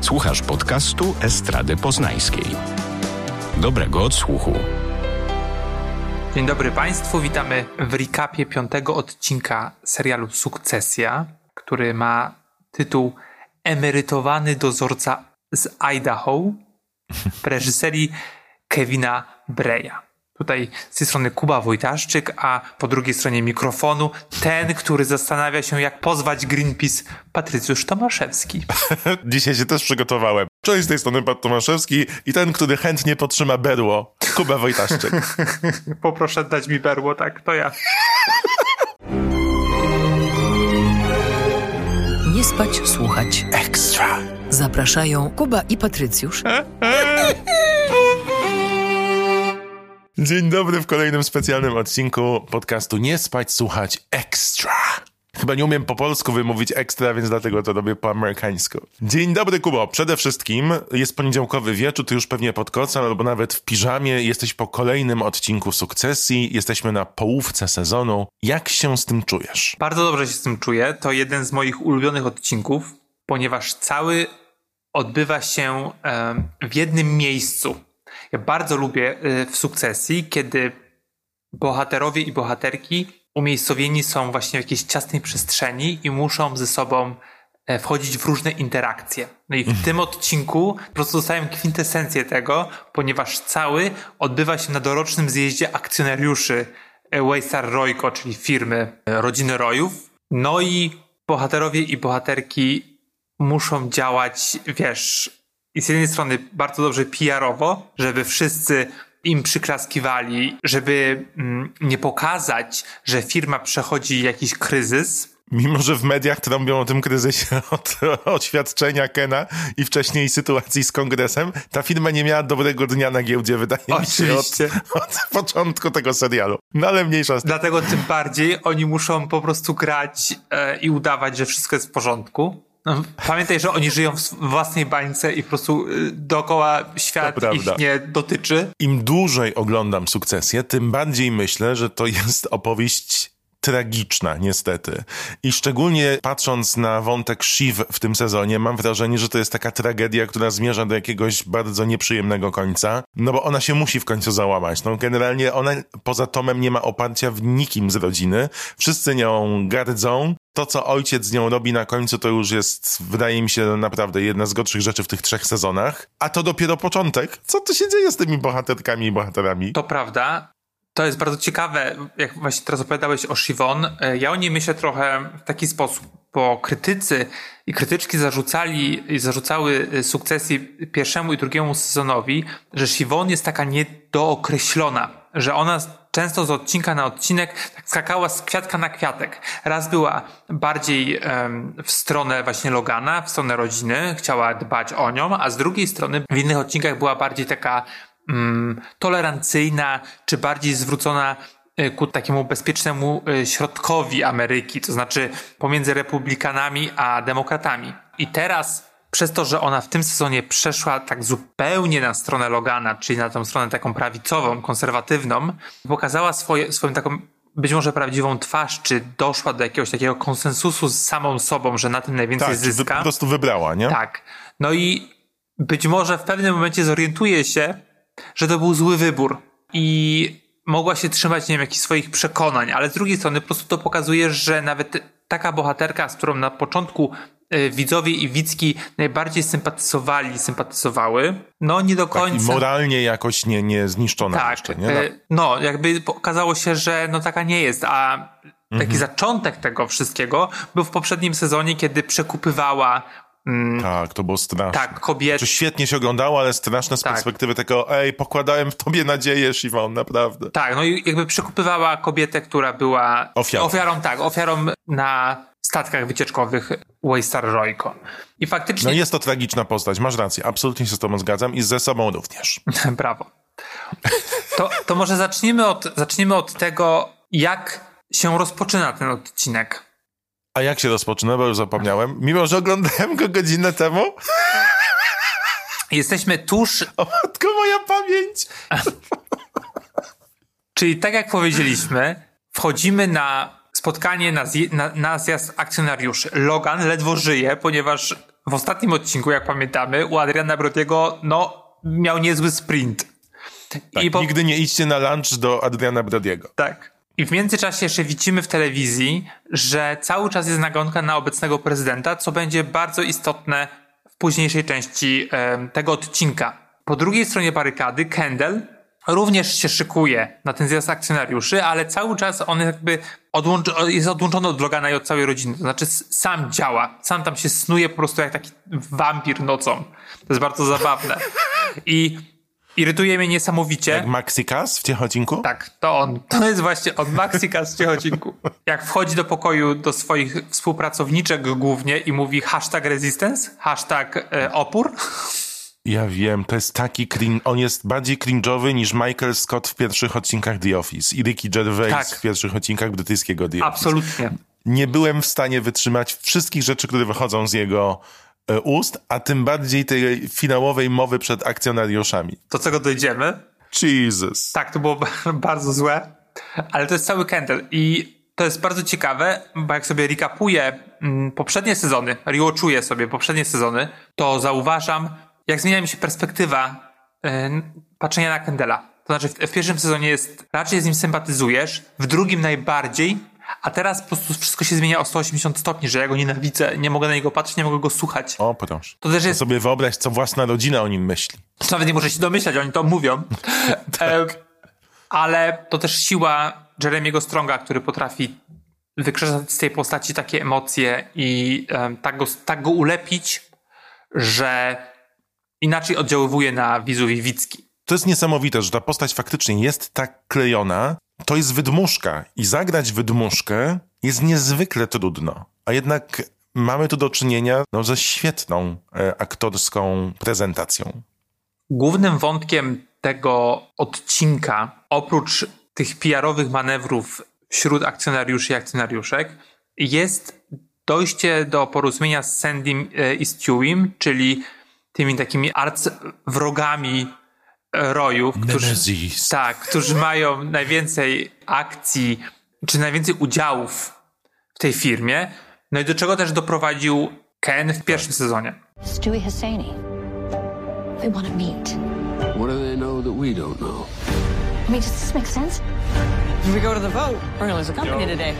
Słuchasz podcastu Estrady Poznańskiej. Dobrego odsłuchu. Dzień dobry Państwu, witamy w recapie piątego odcinka serialu Sukcesja, który ma tytuł Emerytowany dozorca z Idaho w reżyserii Kevina Breya. Tutaj z tej strony Kuba Wojtaszczyk, a po drugiej stronie mikrofonu ten, który zastanawia się, jak pozwać Greenpeace, Patrycjusz Tomaszewski. Dzisiaj się też przygotowałem. Cześć, z tej strony Pat Tomaszewski i ten, który chętnie potrzyma berło, Kuba Wojtaszczyk. Poproszę dać mi berło, tak, to ja. Nie spać, słuchać. Ekstra. Zapraszają Kuba i Patrycjusz. Dzień dobry w kolejnym specjalnym odcinku podcastu Nie spać, słuchać Ekstra. Chyba nie umiem po polsku wymówić ekstra, więc dlatego to robię po amerykańsku. Dzień dobry, Kubo. Przede wszystkim jest poniedziałkowy wieczór, ty już pewnie pod kocem albo nawet w piżamie. Jesteś po kolejnym odcinku sukcesji, jesteśmy na połówce sezonu. Jak się z tym czujesz? Bardzo dobrze się z tym czuję. To jeden z moich ulubionych odcinków, ponieważ cały odbywa się w jednym miejscu. Ja bardzo lubię y, w sukcesji, kiedy bohaterowie i bohaterki umiejscowieni są właśnie w jakiejś ciasnej przestrzeni i muszą ze sobą e, wchodzić w różne interakcje. No i w tym odcinku po prostu dostałem kwintesencję tego, ponieważ cały odbywa się na dorocznym zjeździe akcjonariuszy e, Waystar Royco, czyli firmy e, Rodziny Rojów. No i bohaterowie i bohaterki muszą działać, wiesz, i z jednej strony bardzo dobrze PR-owo, żeby wszyscy im przyklaskiwali, żeby mm, nie pokazać, że firma przechodzi jakiś kryzys. Mimo, że w mediach trąbią o tym kryzysie od oświadczenia Kena i wcześniej sytuacji z kongresem, ta firma nie miała dobrego dnia na giełdzie, wydaje mi się, od, Oczywiście. od początku tego serialu. No ale mniejsza z. Dlatego tym bardziej oni muszą po prostu grać e, i udawać, że wszystko jest w porządku. No, pamiętaj, że oni żyją w własnej bańce i po prostu y, dookoła świat ich nie dotyczy. Im dłużej oglądam sukcesję, tym bardziej myślę, że to jest opowieść tragiczna, niestety. I szczególnie patrząc na wątek Shiv w tym sezonie, mam wrażenie, że to jest taka tragedia, która zmierza do jakiegoś bardzo nieprzyjemnego końca, no bo ona się musi w końcu załamać. No generalnie ona poza Tomem nie ma oparcia w nikim z rodziny. Wszyscy nią gardzą. To, co ojciec z nią robi na końcu, to już jest, wydaje mi się, naprawdę jedna z gorszych rzeczy w tych trzech sezonach. A to dopiero początek. Co tu się dzieje z tymi bohaterkami i bohaterami? To prawda. To jest bardzo ciekawe, jak właśnie teraz opowiadałeś o Siwon. E, Ja o niej myślę trochę w taki sposób, bo krytycy i krytyczki zarzucali, i zarzucały e, sukcesji pierwszemu i drugiemu sezonowi, że Siwon jest taka niedookreślona, że ona często z odcinka na odcinek tak skakała z kwiatka na kwiatek. Raz była bardziej em, w stronę właśnie Logana, w stronę rodziny, chciała dbać o nią, a z drugiej strony w innych odcinkach była bardziej taka mm, tolerancyjna, czy bardziej zwrócona y, ku takiemu bezpiecznemu y, środkowi Ameryki, to znaczy pomiędzy republikanami a demokratami. I teraz przez to, że ona w tym sezonie przeszła tak zupełnie na stronę Logana, czyli na tą stronę taką prawicową, konserwatywną, pokazała swoje, swoją taką być może prawdziwą twarz, czy doszła do jakiegoś takiego konsensusu z samą sobą, że na tym najwięcej Tak, zyska. po prostu wybrała, nie? Tak. No i być może w pewnym momencie zorientuje się, że to był zły wybór i mogła się trzymać, nie wiem, jakichś swoich przekonań, ale z drugiej strony po prostu to pokazuje, że nawet taka bohaterka, z którą na początku y, widzowie i widzki najbardziej sympatyzowali, sympatyzowały, no nie do Tak, końca. moralnie jakoś nie, nie zniszczona Tak, jeszcze, nie? e, no jakby okazało się, że no taka nie jest, a taki zaczątek tego wszystkiego był w poprzednim sezonie, kiedy przekupywała mm, Tak, to było straszne. tak kobiety. Czy świetnie się oglądało, ale straszne z Tak. perspektywy tego, ej, pokładałem w tobie nadzieję, Siwon, naprawdę. Tak, no i jakby przekupywała kobietę, która była Ofiarą. ofiarą tak, ofiarą na statkach wycieczkowych Waystar Royco. I No faktycznie, jest to tragiczna postać, masz rację, absolutnie się z tobą zgadzam i ze sobą również. brawo. To, to może zacznijmy od, zacznijmy od tego, jak się rozpoczyna ten odcinek. A jak się rozpoczyna, bo już zapomniałem, mimo że oglądałem go godzinę temu, Jesteśmy tuż, o matko moja pamięć. czyli tak jak powiedzieliśmy, wchodzimy na spotkanie na, zje, na, na zjazd akcjonariuszy. Logan ledwo żyje, ponieważ w ostatnim odcinku, jak pamiętamy, u Adriana Brodiego, no, miał niezły sprint. Tak, I po- Nigdy nie idźcie na lunch do Adriana Brodiego. Tak. I w międzyczasie jeszcze widzimy w telewizji, że cały czas jest nagonka na obecnego prezydenta, co będzie bardzo istotne w późniejszej części tego odcinka. Po drugiej stronie barykady Kendall również się szykuje na ten zjazd akcjonariuszy, ale cały czas on jakby odłącz, jest odłączony od Logana i od całej rodziny. To znaczy sam działa, sam tam się snuje po prostu jak taki wampir nocą. To jest bardzo zabawne. I irytuje mnie niesamowicie. Jak Maxikas w Ciechocinku? Tak, to on. To jest właśnie on, Maxika z Ciechocinku. Jak wchodzi do pokoju do swoich współpracowniczek głównie i mówi hashtag resistance, hashtag e, opór, Ja wiem, to jest taki cringe. On jest bardziej cringe'owy niż Michael Scott w pierwszych odcinkach The Office i Ricky Gervais Tak. w pierwszych odcinkach brytyjskiego The Office. absolutnie. Nie byłem w stanie wytrzymać wszystkich rzeczy, które wychodzą z jego ust, a tym bardziej tej finałowej mowy przed akcjonariuszami. Do czego dojdziemy? Jesus. Tak, to było bardzo złe, ale to jest cały Kendall i to jest bardzo ciekawe, bo jak sobie recapuję mm, poprzednie sezony, rewatchuję sobie poprzednie sezony, to zauważam, jak zmienia mi się perspektywa y, patrzenia na Kendalla. To znaczy, w, w pierwszym sezonie jest, raczej z nim sympatyzujesz, w drugim najbardziej, a teraz po prostu wszystko się zmienia o 180 stopni, że ja go nienawidzę, nie mogę na niego patrzeć, nie mogę go słuchać. O, proszę. To też To jest sobie wyobraź, co własna rodzina o nim myśli. nawet nie muszę się domyślać, oni to mówią. e, ale to też siła Jeremiego Stronga, który potrafi wykrzesać z tej postaci takie emocje i em, tak, go, tak go ulepić, że inaczej oddziaływuje na widzu Wicki. To jest niesamowite, że ta postać faktycznie jest tak klejona. To jest wydmuszka i zagrać wydmuszkę jest niezwykle trudno. A jednak mamy tu do czynienia no, ze świetną e, aktorską prezentacją. Głównym wątkiem tego odcinka, oprócz tych PR-owych manewrów wśród akcjonariuszy i akcjonariuszek, jest dojście do porozumienia z Sandym e, i Stewim, czyli tymi takimi arcwrogami rojów, którzy, Nemesis. tak, którzy mają najwięcej akcji, czy najwięcej udziałów w tej firmie. No i do czego też doprowadził Ken w pierwszym sezonie. Stewie Hosseini. They want to meet. What do they know that we don't know? I mean, does this make sense? If we go to the vote, we're gonna lose a company today.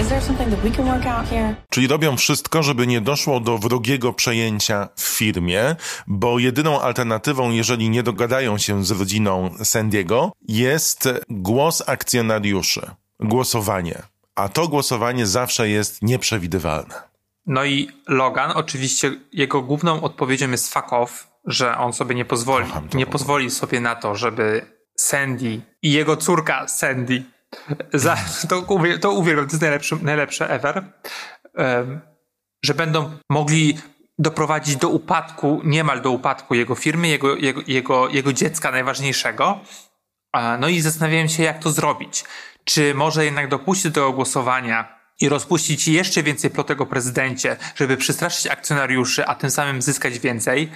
Is there something that we can work out here? Czyli robią wszystko, żeby nie doszło do wrogiego przejęcia w firmie, bo jedyną alternatywą, jeżeli nie dogadają się z rodziną Sandiego, jest głos akcjonariuszy, głosowanie. A to głosowanie zawsze jest nieprzewidywalne. No i Logan, oczywiście jego główną odpowiedzią jest fuck off, że on sobie nie pozwoli, nie pozwoli sobie na to, żeby Sandy i jego córka Sandy, za, to, uwie- to uwielbiam, to jest najlepsze, ever, że będą mogli doprowadzić do upadku, niemal do upadku jego firmy, jego, jego, jego, jego dziecka najważniejszego. No i zastanawiałem się, jak to zrobić. Czy może jednak dopuścić do głosowania i rozpuścić jeszcze więcej plotek o prezydencie, żeby przestraszyć akcjonariuszy, a tym samym zyskać więcej,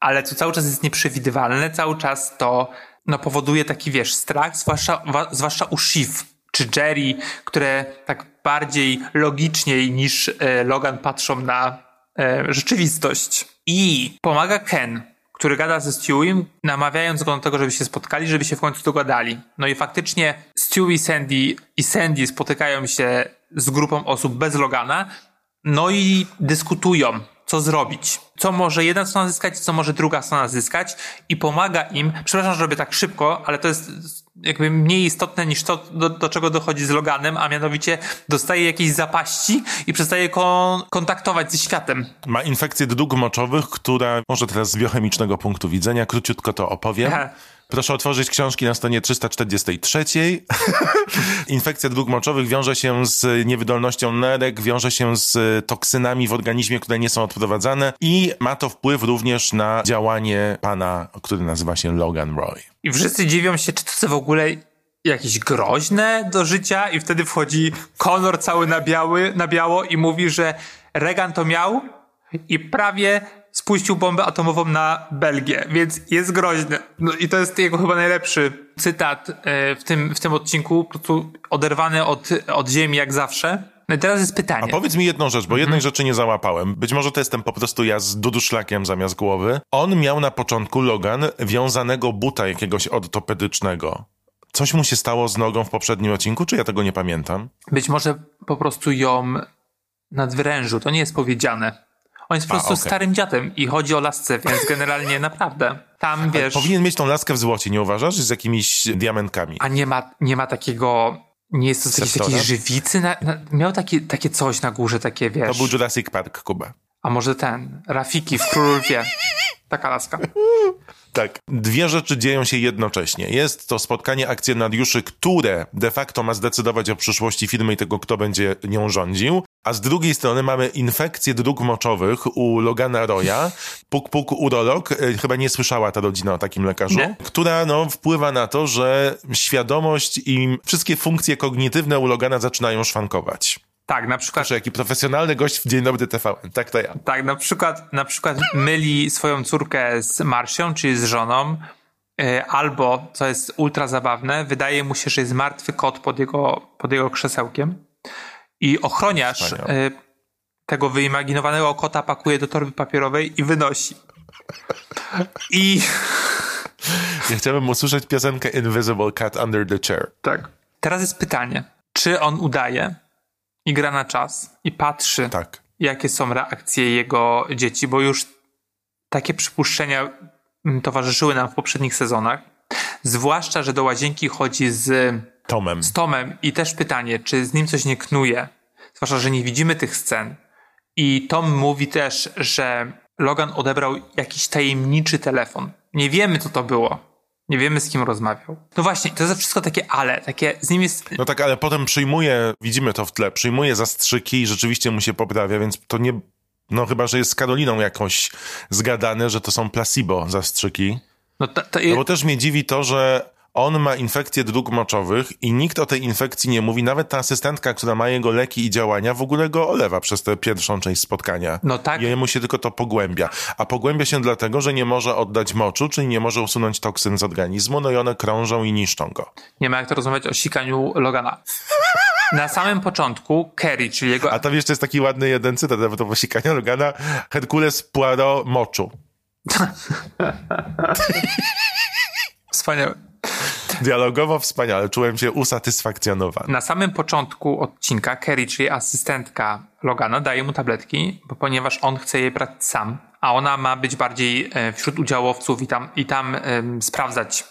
ale to cały czas jest nieprzewidywalne, cały czas to no, powoduje taki, wiesz, strach, zwłaszcza, wa, zwłaszcza u Shiv czy Jerry, które tak bardziej logiczniej niż e, Logan patrzą na e, rzeczywistość. I pomaga Ken, który gada ze Stewiem, namawiając go do tego, żeby się spotkali, żeby się w końcu dogadali. No i faktycznie Stew i Sandy i Sandy spotykają się z grupą osób bez Logana, no i dyskutują, co zrobić. Co może jedna strona zyskać, co może druga strona zyskać i pomaga im, przepraszam, że robię tak szybko, ale to jest jakby mniej istotne niż to, do, do czego dochodzi z Loganem, a mianowicie dostaje jakieś zapaści i przestaje kon- kontaktować ze światem. Ma infekcję dróg moczowych, która może teraz z biochemicznego punktu widzenia, króciutko to opowiem. Aha. Proszę otworzyć książki na stronie 343. Infekcja dróg moczowych wiąże się z niewydolnością nerek, wiąże się z toksynami w organizmie, które nie są odprowadzane i ma to wpływ również na działanie pana, który nazywa się Logan Roy. I wszyscy dziwią się, czy to jest w ogóle jakieś groźne do życia i wtedy wchodzi Conor cały na, biały, na biało i mówi, że Reagan to miał i prawie spuścił bombę atomową na Belgię, więc jest groźny. No i to jest jego chyba najlepszy cytat e, w tym, w tym odcinku, po prostu oderwany od, od ziemi jak zawsze. No i teraz jest A pytanie. powiedz mi jedną rzecz, bo jednej rzeczy nie załapałem. Być może to jestem po prostu ja z duduszlakiem zamiast głowy. On miał na początku Logan wiązanego buta jakiegoś ortopedycznego. Coś mu się stało z nogą w poprzednim odcinku, czy ja tego nie pamiętam? Być może po prostu ją nadwyrężył. To nie jest powiedziane. On jest po A, prostu okej. starym dziadem i chodzi o lasce, więc generalnie naprawdę. Tam wiesz. Powinien mieć tą laskę w złocie, nie uważasz? Z jakimiś diamentkami. A nie ma, nie ma takiego. Nie jest to z jakiejś takiej żywicy. Na, na, miał takie, takie coś na górze, takie wiesz. To był Jurassic Park, Kuba. A może ten. Rafiki w Król Lwie. Taka laska. Tak. Dwie rzeczy dzieją się jednocześnie. Jest to spotkanie akcjonariuszy, które de facto ma zdecydować o przyszłości firmy i tego, kto będzie nią rządził. A z drugiej strony mamy infekcję dróg moczowych u Logana Roya. Puk puk urolog, e, chyba nie słyszała ta rodzina o takim lekarzu, Nie. która no, wpływa na to, że świadomość i wszystkie funkcje kognitywne u Logana zaczynają szwankować. Tak, na przykład. Proszę, jaki profesjonalny gość w Dzień Dobry TVN. Tak to ja. Tak, na przykład, na przykład myli swoją córkę z Marsią, czyli z żoną, y, albo, co jest ultra zabawne, wydaje mu się, że jest martwy kot pod jego, pod jego krzesełkiem i ochroniarz y, tego wyimaginowanego kota pakuje do torby papierowej i wynosi. I Ja chciałbym usłyszeć piosenkę Invisible Cat Under the Chair. tak. Teraz jest pytanie, czy on udaje i gra na czas i patrzy, Tak. jakie są reakcje jego dzieci, bo już takie przypuszczenia mm, towarzyszyły nam w poprzednich sezonach. Zwłaszcza, że do łazienki chodzi z, Tomem. z Tomem i też pytanie, czy z nim coś nie knuje. Zwłaszcza, że nie widzimy tych scen. I Tom mówi też, że Logan odebrał jakiś tajemniczy telefon. Nie wiemy, co to było. Nie wiemy, z kim rozmawiał. No właśnie, to jest wszystko takie ale, takie z nim jest... No tak, ale potem przyjmuje, widzimy to w tle, przyjmuje zastrzyki i rzeczywiście mu się poprawia, więc to nie, no chyba, że jest z Karoliną jakoś zgadane, że to są placebo zastrzyki. No, to, No bo też mnie dziwi to, że on ma infekcję dróg moczowych i nikt o tej infekcji nie mówi. Nawet ta asystentka, która ma jego leki i działania, w ogóle go olewa przez tę pierwszą część spotkania. No tak. I jemu się tylko to pogłębia. A pogłębia się dlatego, że nie może oddać moczu, czyli nie może usunąć toksyn z organizmu, no i one krążą i niszczą go. Nie ma jak to rozmawiać o sikaniu Logana. Na samym początku Kerry, czyli jego... A tam jeszcze jest taki ładny jeden cytat, nawet to posikania Logana. Herkules Poirot moczu. Wspaniałe. Dialogowo wspaniale, czułem się usatysfakcjonowany. Na samym początku odcinka Kerry, czyli asystentka Logana, daje mu tabletki, bo ponieważ on chce je brać sam, a ona ma być bardziej e, wśród udziałowców i tam, i tam em, sprawdzać,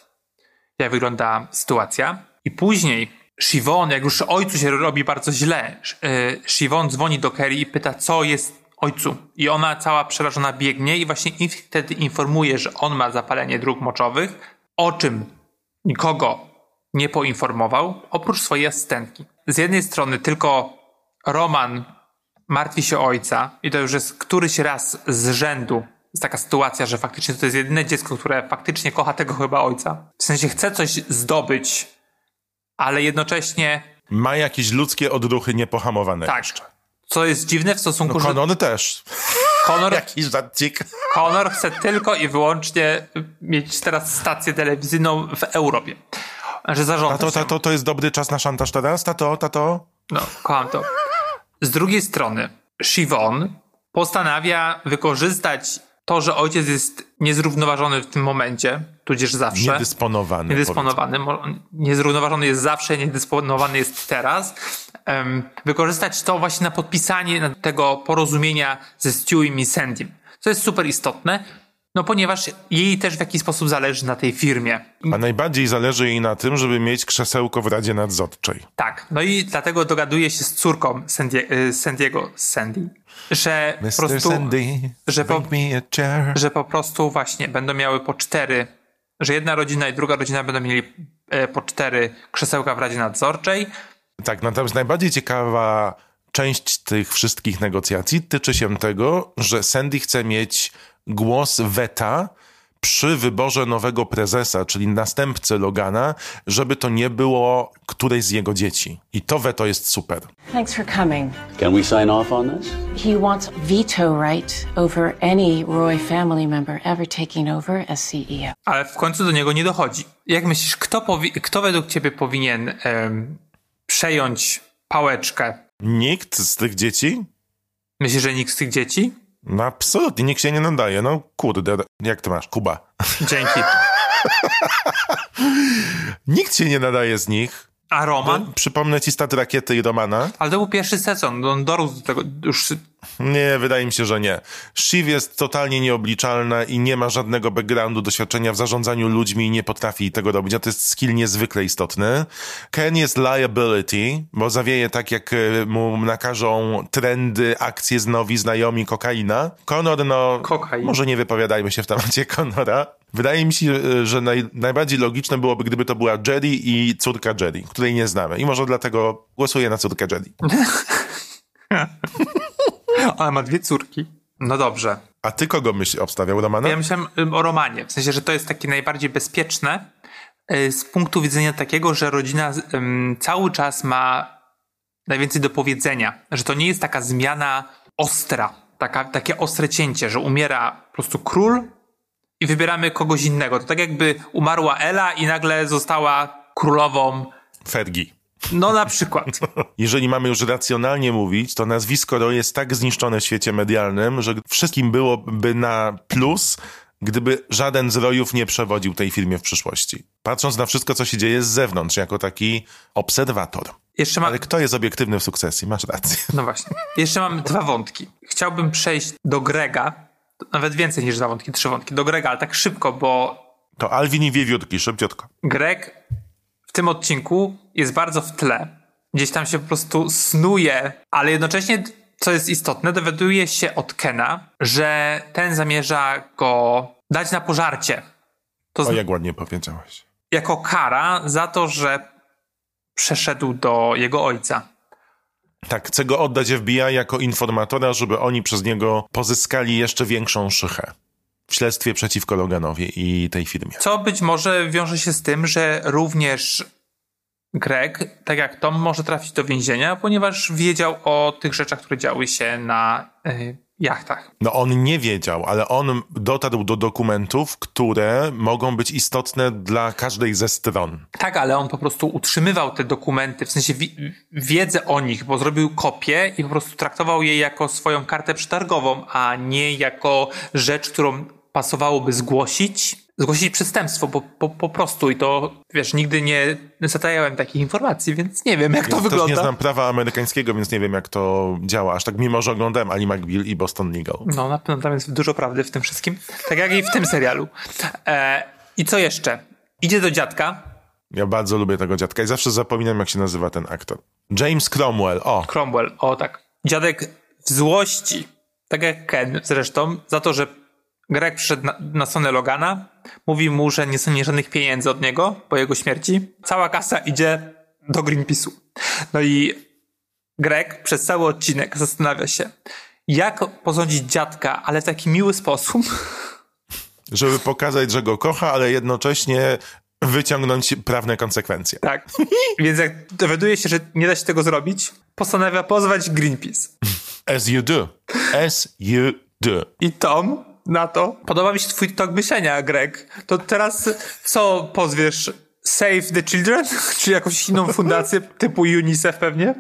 jak wygląda sytuacja. I później Shivon, jak już ojcu się robi bardzo źle, Sh- e, Shivon dzwoni do Kerry i pyta, co jest ojcu. I ona cała przerażona biegnie i właśnie wtedy informuje, że on ma zapalenie dróg moczowych, o czym nikogo nie poinformował, oprócz swojej asystentki. Z jednej strony tylko Roman martwi się o ojca i to już jest któryś raz z rzędu jest taka sytuacja, że faktycznie to jest jedyne dziecko, które faktycznie kocha tego chyba ojca. W sensie chce coś zdobyć, ale jednocześnie Ma jakieś ludzkie odruchy niepohamowane tak. jeszcze. Co jest dziwne w stosunku, No, że Konon też. Conor, Jakiś żarcik. Conor chce tylko i wyłącznie mieć teraz stację telewizyjną w Europie. Że zarządza Tato, tato, to jest dobry czas na szantaż teraz? Tato, tato? No, kocham to. Z drugiej strony, Shivon postanawia wykorzystać to, że ojciec jest niezrównoważony w tym momencie, tudzież zawsze. Niedysponowany. Niedysponowany. Mo- Niezrównoważony jest zawsze, niedysponowany jest teraz. Wykorzystać to właśnie na podpisanie tego porozumienia ze Stewiem i Sandym. Co jest super istotne, no ponieważ jej też w jakiś sposób zależy na tej firmie. A najbardziej zależy jej na tym, żeby mieć krzesełko w Radzie Nadzorczej. Tak, no i dlatego dogaduje się z córką Sandy, y, Sandiego, Sandy, że po Mr. prostu, Sandy, że po- bring me a chair. że po prostu właśnie będą miały po cztery, że jedna rodzina i druga rodzina będą mieli e, po cztery krzesełka w Radzie Nadzorczej. Tak, natomiast najbardziej ciekawa część tych wszystkich negocjacji tyczy się tego, że Sandy chce mieć głos weta przy wyborze nowego prezesa, czyli następcy Logana, żeby to nie było któreś z jego dzieci. I to weto jest super. Thanks for coming. Can we sign off on this? He wants veto right over any Roy family member ever taking over as CEO. Ale w końcu do niego nie dochodzi. Jak myślisz, kto, powi- kto według ciebie powinien em, przejąć pałeczkę Nikt z tych dzieci? Myślisz, że nikt z tych dzieci? No absolutnie, nikt się nie nadaje. No kurde, jak ty masz, Kuba? Dzięki. Nikt się nie nadaje z nich. A Roman? Przypomnę ci stat rakiety i Romana. Ale to był pierwszy sezon, on dorósł do tego już... Nie, wydaje mi się, że nie. Shiv jest totalnie nieobliczalna i nie ma żadnego backgroundu, doświadczenia w zarządzaniu ludźmi i nie potrafi tego robić, a to jest skill niezwykle istotny. Ken jest liability, bo zawieje tak, jak e, mu nakażą trendy, akcje z nowi, znajomi, kokaina. Conor, no, Kokain. może nie wypowiadajmy się w temacie Conora. Wydaje mi się, e, że naj, najbardziej logiczne byłoby, gdyby to była Jerry i córka Jerry, której nie znamy. I może dlatego głosuję na córkę Jerry. Ona ma dwie córki. No dobrze. A ty kogo myśl obstawiał, Romana? Ja myślałem o Romanie. W sensie, że to jest takie najbardziej bezpieczne y, z punktu widzenia takiego, że rodzina cały czas ma najwięcej do powiedzenia. Że to nie jest taka zmiana ostra. Taka, takie ostre cięcie, że umiera po prostu król i wybieramy kogoś innego. To tak jakby umarła Ela i nagle została królową. Fergie. No na przykład. Jeżeli mamy już racjonalnie mówić, to nazwisko Roy jest tak zniszczone w świecie medialnym, że wszystkim byłoby na plus, gdyby żaden z Royów nie przewodził tej firmie w przyszłości. Patrząc na wszystko, co się dzieje z zewnątrz, jako taki obserwator. Jeszcze mam... Ale kto jest obiektywny w sukcesji? Masz rację. No właśnie. Jeszcze mam dwa wątki. Chciałbym przejść do Grega, nawet więcej niż dwa wątki, trzy wątki, do Grega, ale tak szybko, bo To Alvin i Wiewiórki, szybciutko. Greg tym odcinku jest bardzo w tle. Gdzieś tam się po prostu snuje, ale jednocześnie, co jest istotne, dowiaduje się od Kena, że ten zamierza go dać na pożarcie. To O, jak ładnie powiedziałeś. jako kara za to, że przeszedł do jego ojca. Tak, chcę go oddać FBI jako informatora, żeby oni przez niego pozyskali jeszcze większą szychę w śledztwie przeciwko Loganowi i tej firmie. Co być może wiąże się z tym, że również Greg, tak jak Tom, może trafić do więzienia, ponieważ wiedział o tych rzeczach, które działy się na y, jachtach. No on nie wiedział, ale on dotarł do dokumentów, które mogą być istotne dla każdej ze stron. Tak, ale on po prostu utrzymywał te dokumenty, w sensie wi- wiedzę o nich, bo zrobił kopię i po prostu traktował je jako swoją kartę przetargową, a nie jako rzecz, którą pasowałoby zgłosić. Zgłosić przestępstwo, po, po, po prostu i to, wiesz, nigdy nie zatajałem takich informacji, więc nie wiem, jak to ja wygląda. też nie znam prawa amerykańskiego, więc nie wiem, jak to działa. Aż tak mimo, że oglądałem Ali McBeal i Boston Legal. No, na pewno tam jest dużo prawdy w tym wszystkim. Tak jak i w tym serialu. E, I co jeszcze? Idzie do dziadka, Ja bardzo lubię tego dziadka i zawsze zapominam, jak się nazywa ten aktor. James Cromwell, o. Cromwell, o tak. Dziadek w złości, tak jak Ken zresztą, za to, że Greg przyszedł na, na stronę Logana, mówi mu, że nie stanie żadnych pieniędzy od niego po jego śmierci. Cała kasa idzie do Greenpeace'u. No i Greg przez cały odcinek zastanawia się, jak posądzić dziadka, ale w taki miły sposób, Żeby pokazać, że go kocha, ale jednocześnie wyciągnąć prawne konsekwencje. Tak. Więc jak dowiaduje się, że nie da się tego zrobić, postanawia pozwać Greenpeace. As you do. As you do. I Tom na to. Podoba mi się twój tok myślenia, Greg. To teraz co pozwiesz? Save the Children? Czy jakąś inną fundację typu UNICEF pewnie?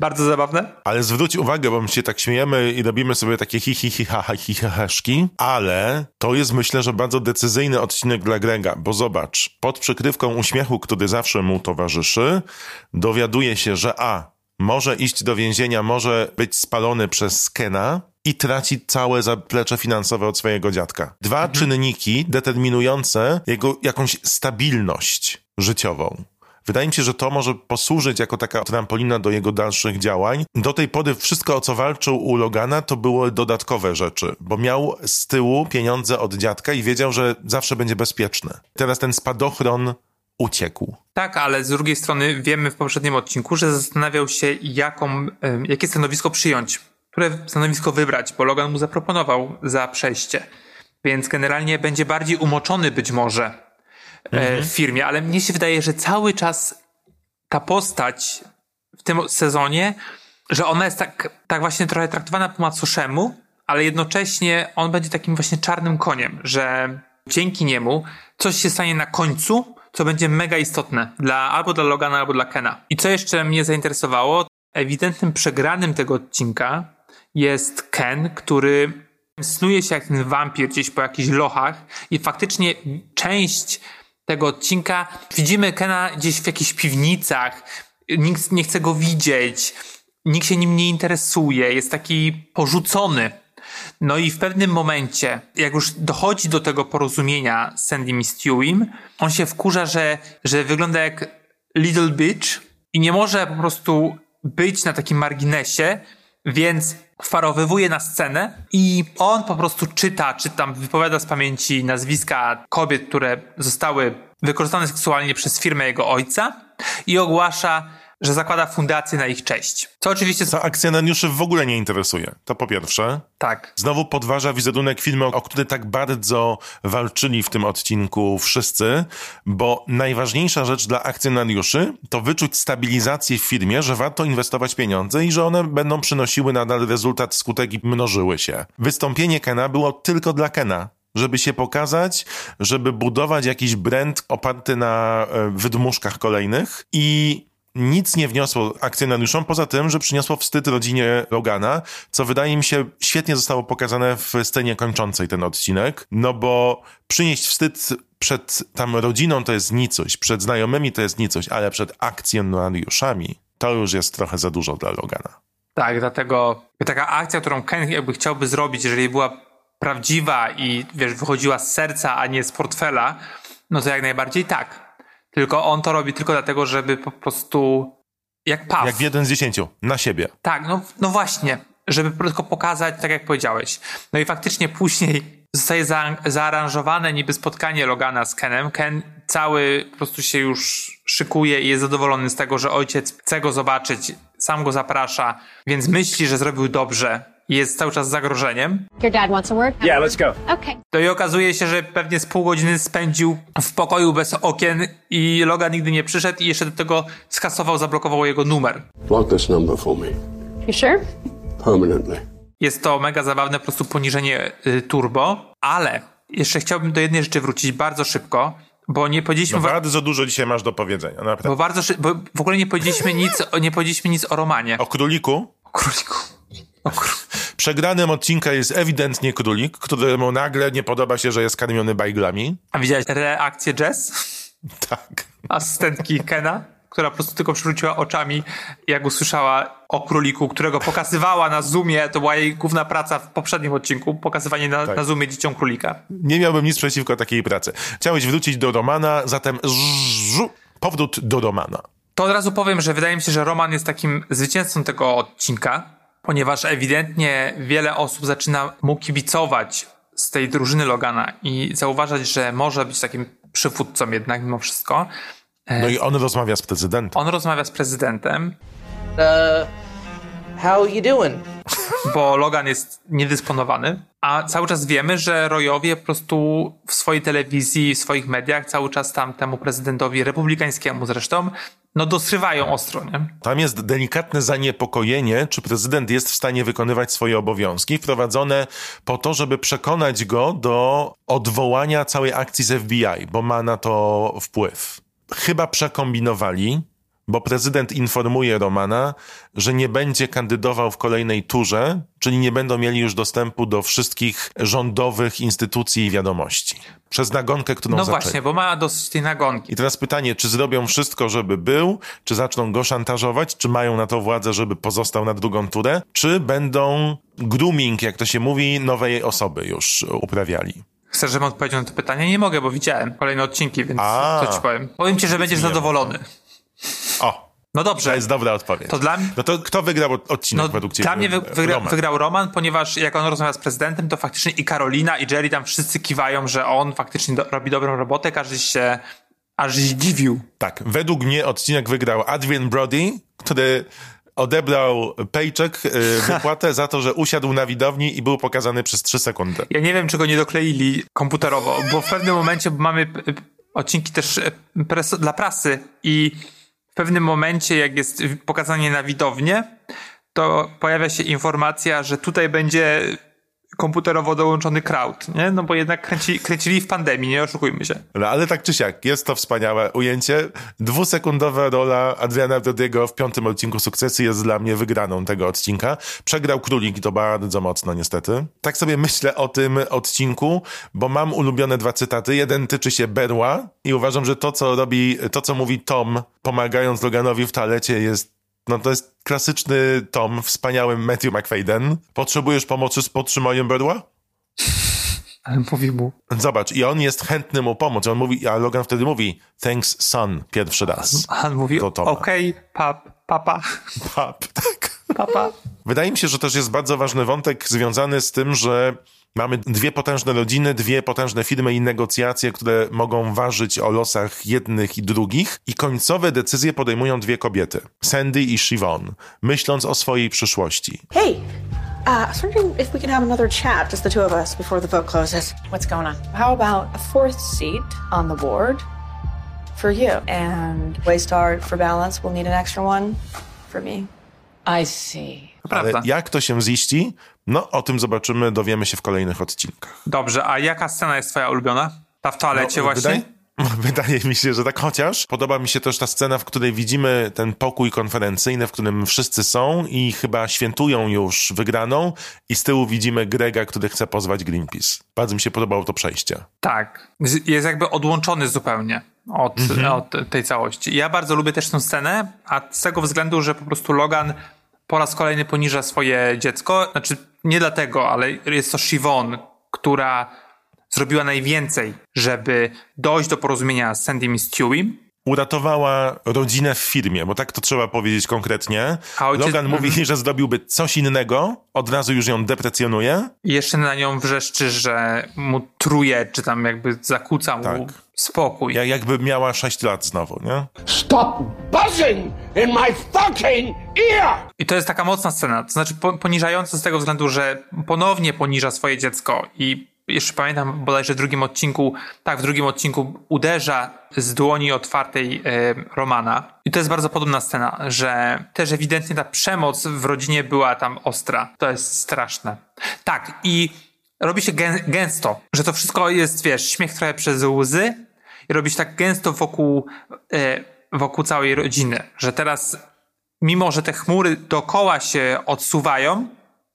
Bardzo zabawne. Ale zwróć uwagę, bo my się tak śmiejemy i robimy sobie takie hi hi hi ha ha hi ha haszki, ale to jest myślę, że bardzo decyzyjny odcinek dla Grega, bo zobacz, pod przykrywką uśmiechu, który zawsze mu towarzyszy, dowiaduje się, że a, może iść do więzienia, może być spalony przez Skena i traci całe zaplecze finansowe od swojego dziadka. Dwa czynniki determinujące jego jakąś stabilność życiową. Wydaje mi się, że to może posłużyć jako taka trampolina do jego dalszych działań. Do tej pory wszystko, o co walczył u Logana, to były dodatkowe rzeczy, bo miał z tyłu pieniądze od dziadka i wiedział, że zawsze będzie bezpieczny. Teraz ten spadochron uciekł. Tak, ale z drugiej strony wiemy w poprzednim odcinku, że zastanawiał się, jaką, jakie stanowisko przyjąć, które stanowisko wybrać, bo Logan mu zaproponował za przejście. Więc generalnie będzie bardziej umoczony być może e, w firmie, ale mnie się wydaje, że cały czas ta postać w tym sezonie, że ona jest tak, tak właśnie trochę traktowana po macoszemu, ale jednocześnie on będzie takim właśnie czarnym koniem, że dzięki niemu coś się stanie na końcu, co będzie mega istotne dla albo dla Logana, albo dla Kena. I co jeszcze mnie zainteresowało, ewidentnym przegranym tego odcinka jest Ken, który snuje się jak ten wampir gdzieś po jakichś lochach i faktycznie część tego odcinka widzimy Kena gdzieś w jakichś piwnicach, nikt nie chce go widzieć, nikt się nim nie interesuje, jest taki porzucony. No i w pewnym momencie, jak już dochodzi do tego porozumienia z Sandym i Stewim, on się wkurza, że, że wygląda jak Little Bitch i nie może po prostu być na takim marginesie, więc wparowywuje na scenę i on po prostu czyta, czy tam wypowiada z pamięci nazwiska kobiet, które zostały wykorzystane seksualnie przez firmę jego ojca i ogłasza, że zakłada fundację na ich cześć. Co oczywiście... To akcjonariuszy w ogóle nie interesuje. To po pierwsze. Tak. Znowu podważa wizerunek filmu, o który tak bardzo walczyli w tym odcinku wszyscy, bo najważniejsza rzecz dla akcjonariuszy to wyczuć stabilizację w firmie, że warto inwestować pieniądze i że one będą przynosiły nadal rezultat, skutek i mnożyły się. Wystąpienie Kena było tylko dla Kena żeby się pokazać, żeby budować jakiś brand oparty na e, wydmuszkach kolejnych i nic nie wniosło akcjonariuszom, poza tym, że przyniosło wstyd rodzinie Logana, co wydaje mi się świetnie zostało pokazane w scenie kończącej ten odcinek, no bo przynieść wstyd przed tam rodziną to jest nicość, przed znajomymi to jest nicość, ale przed akcjonariuszami to już jest trochę za dużo dla Logana. Tak, dlatego taka akcja, którą Ken jakby chciałby zrobić, jeżeli była prawdziwa i wiesz, wychodziła z serca, a nie z portfela, no to jak najbardziej tak. Tylko on to robi tylko dlatego, żeby po prostu jak paw. Jak jeden z dziesięciu, na siebie. Tak, no, no właśnie, żeby tylko pokazać, tak jak powiedziałeś. No i faktycznie później zostaje za, zaaranżowane niby spotkanie Logana z Kenem. Ken cały po prostu się już szykuje i jest zadowolony z tego, że ojciec chce go zobaczyć, sam go zaprasza, więc myśli, że zrobił dobrze jest cały czas zagrożeniem. Your dad wants a word? Yeah, let's go. Okay. To i okazuje się, że pewnie z pół godziny spędził w pokoju bez okien i Logan nigdy nie przyszedł i jeszcze do tego skasował, zablokował jego numer. Block this number for me. You sure? Permanently. Jest to mega zabawne po prostu poniżenie y, turbo, ale jeszcze chciałbym do jednej rzeczy wrócić bardzo szybko, bo nie powiedzieliśmy... No bardzo dużo dzisiaj masz do powiedzenia, naprawdę. bo bardzo szy- bo w ogóle nie powiedzieliśmy nic, nie powiedzieliśmy nic o Romanie. O króliku? O króliku. Przegranym odcinka jest ewidentnie królik, któremu nagle nie podoba się, że jest karmiony bajglami. A widziałeś reakcję Jess? Tak. asystentki Kena, która po prostu tylko przywróciła oczami, jak usłyszała o króliku, którego pokazywała na Zoomie, to była jej główna praca w poprzednim odcinku, pokazywanie na, Tak. na Zoomie dzieciom królika. Nie miałbym nic przeciwko takiej pracy. Chciałeś wrócić do Romana, zatem żu, powrót do Romana. To od razu powiem, że wydaje mi się, że Roman jest takim zwycięzcą tego odcinka, ponieważ ewidentnie wiele osób zaczyna mu kibicować z tej drużyny Logana i zauważać, że może być takim przywódcą jednak mimo wszystko. No i on rozmawia z prezydentem. On rozmawia z prezydentem, Uh, how you doing? bo Logan jest niedysponowany, a cały czas wiemy, że Royowie po prostu w swojej telewizji, w swoich mediach cały czas tam temu prezydentowi republikańskiemu zresztą, no dosrywają ostro, nie? Tam jest delikatne zaniepokojenie, czy prezydent jest w stanie wykonywać swoje obowiązki, wprowadzone po to, żeby przekonać go do odwołania całej akcji z FBI, bo ma na to wpływ. Chyba przekombinowali, bo prezydent informuje Romana, że nie będzie kandydował w kolejnej turze, czyli nie będą mieli już dostępu do wszystkich rządowych instytucji i wiadomości. Przez nagonkę, którą No zaczęli. właśnie, bo ma dosyć tej nagonki. I teraz pytanie, czy zrobią wszystko, żeby był, czy zaczną go szantażować, czy mają na to władzę, żeby pozostał na drugą turę, czy będą grooming, jak to się mówi, nowej osoby już uprawiali. Chcesz, żebym odpowiedział na to pytanie? Nie mogę, bo widziałem kolejne odcinki, więc A. co ci powiem? Powiem ci, że będziesz zadowolony. No to dobrze. jest dobra odpowiedź. To dla mnie... No to kto wygrał odcinek No, według ciebie? dla mnie wy, wygra, Roman. wygrał Roman, ponieważ jak on rozmawia z prezydentem, to faktycznie i Karolina, i Jerry tam wszyscy kiwają, że on faktycznie do, robi dobrą robotę, każdy się aż zdziwił. Tak, według mnie odcinek wygrał Adrian Brody, który odebrał paycheck, y, wypłatę za to, że usiadł na widowni i był pokazany przez 3 sekundy. Ja nie wiem, czy go nie dokleili komputerowo, bo w pewnym momencie mamy odcinki też pres, dla prasy i pewnym momencie, jak jest pokazanie na widownię, to pojawia się informacja, że tutaj będzie komputerowo dołączony crowd, nie? No bo jednak kręci, kręcili w pandemii, nie oszukujmy się. No ale tak czy siak, jest to wspaniałe ujęcie. Dwusekundowa rola Adriana Brodiego w piątym odcinku Sukcesji jest dla mnie wygraną tego odcinka. Przegrał Królik i to bardzo mocno niestety. Tak sobie myślę o tym odcinku, bo mam ulubione dwa cytaty. Jeden tyczy się Berła i uważam, że to co robi, to co mówi Tom pomagając Loganowi w toalecie jest no to jest klasyczny Tom, wspaniały Matthew McFadden. Potrzebujesz pomocy z podtrzymaniem berła? Ale mówi mu. Zobacz, i on jest chętny mu pomóc. On mówi, a Logan wtedy mówi, thanks son, pierwszy raz. A on mówi, okej, pap, papa, Pap, tak. papa. Wydaje mi się, że też jest bardzo ważny wątek związany z tym, że mamy dwie potężne rodziny, dwie potężne firmy i negocjacje, które mogą ważyć o losach jednych i drugich i końcowe decyzje podejmują dwie kobiety, Sandy i Siobhan, myśląc o swojej przyszłości. Hey, uh, I was wondering if we could have another chat, just the two of us, before the vote closes. What's going on? How about a fourth seat on the board for you? And Waystar for balance, we'll need an extra one for me. I see. To Ale prawda. jak to się ziści? No, o tym zobaczymy, dowiemy się w kolejnych odcinkach. Dobrze, a jaka scena jest twoja ulubiona? Ta w toalecie No, właśnie? Wydaje, wydaje mi się, że tak, chociaż podoba mi się też ta scena, w której widzimy ten pokój konferencyjny, w którym wszyscy są i chyba świętują już wygraną i z tyłu widzimy Grega, który chce pozwać Greenpeace. Bardzo mi się podobało to przejście. Tak. Jest jakby odłączony zupełnie od, od tej całości. Ja bardzo lubię też tę scenę, a z tego względu, że po prostu Logan po raz kolejny poniża swoje dziecko. Znaczy, nie dlatego, ale jest to Siobhan, która zrobiła najwięcej, żeby dojść do porozumienia z Sandym i Stewiem. Uratowała rodzinę w firmie, bo tak to trzeba powiedzieć konkretnie. A ojciec- Logan mówi, Mhm. że zrobiłby coś innego, od razu już ją deprecjonuje. I jeszcze na nią wrzeszczy, że mu truje, czy tam jakby zakłóca mu Tak. spokój. Ja- Jakby miała 6 lat znowu, nie? Stop buzzing in my fucking ear! I to jest taka mocna scena, to znaczy po, poniżająca z tego względu, że ponownie poniża swoje dziecko i jeszcze pamiętam bodajże w drugim odcinku, tak, w drugim odcinku uderza z dłoni otwartej e, Romana. I to jest bardzo podobna scena, że też ewidentnie ta przemoc w rodzinie była tam ostra. To jest straszne. Tak, i robi się gę, gęsto, że to wszystko jest, wiesz, śmiech trochę przez łzy i robi się tak gęsto wokół, e, wokół całej rodziny, że teraz mimo że te chmury dookoła się odsuwają,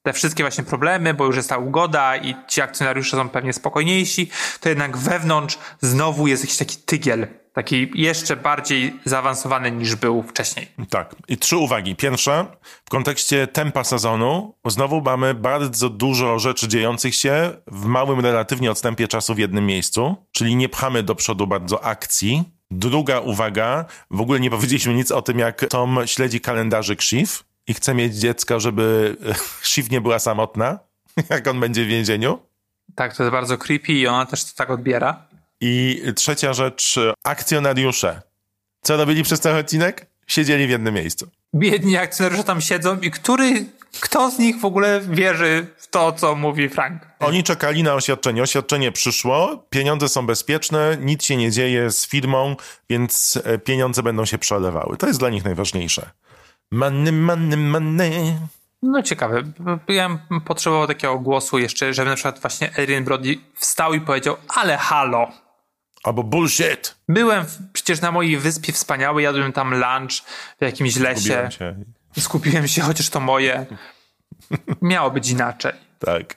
te wszystkie właśnie problemy, bo już jest ta ugoda i ci akcjonariusze są pewnie spokojniejsi, to jednak wewnątrz znowu jest jakiś taki tygiel, taki jeszcze bardziej zaawansowany niż był wcześniej. Tak. I trzy uwagi. Pierwsza, w kontekście tempa sezonu, znowu mamy bardzo dużo rzeczy dziejących się w małym relatywnie odstępie czasu w jednym miejscu, czyli nie pchamy do przodu bardzo akcji. Druga uwaga, w ogóle nie powiedzieliśmy nic o tym, jak Tom śledzi kalendarzyk Shiv i chce mieć dziecko, żeby Shiv nie była samotna, jak on będzie w więzieniu. Tak, to jest bardzo creepy i ona też to tak odbiera. I trzecia rzecz, akcjonariusze. Co robili przez cały odcinek? Siedzieli w jednym miejscu. Biedni akcjonariusze tam siedzą i który, kto z nich w ogóle wierzy w to, co mówi Frank? Oni czekali na oświadczenie. Oświadczenie przyszło, pieniądze są bezpieczne, nic się nie dzieje z firmą, więc e, pieniądze będą się przelewały. To jest dla nich najważniejsze. Money, money, money. No ciekawe. Ja bym potrzebował takiego głosu jeszcze, żeby na przykład właśnie Adrian Brody wstał i powiedział, ale halo. Albo bullshit. Byłem w, przecież na mojej wyspie wspaniałej, jadłem tam lunch w jakimś lesie. Gubiłem się. Skupiłem się, chociaż to moje. Miało być inaczej. Tak.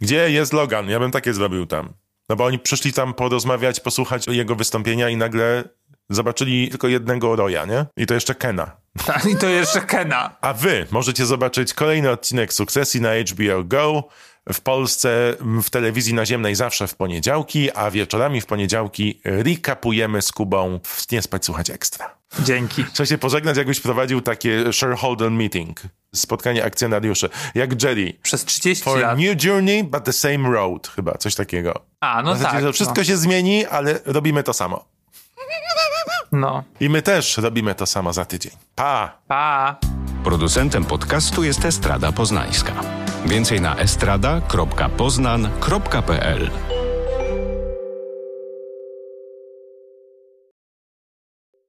Gdzie jest Logan? Ja bym takie zrobił tam. No bo oni przyszli tam porozmawiać, posłuchać jego wystąpienia i nagle zobaczyli tylko jednego Roya, nie? I to jeszcze Kena. I to jeszcze Kena. A wy możecie zobaczyć kolejny odcinek Sukcesji na HBO Go. W Polsce w telewizji naziemnej zawsze w poniedziałki, a wieczorami w poniedziałki recapujemy z Kubą w Nie Spać Słuchać Ekstra. Dzięki. Trzeba się pożegnać, jakbyś prowadził takie shareholder meeting, spotkanie akcjonariuszy, jak Jerry. Przez 30 For lat. new journey, but the same road, chyba, coś takiego. A, no zasadzie, tak. że wszystko no. się zmieni, ale robimy to samo. No. I my też robimy to samo za tydzień. Pa! Pa. Producentem podcastu jest Estrada Poznańska. Więcej na estrada.poznan.pl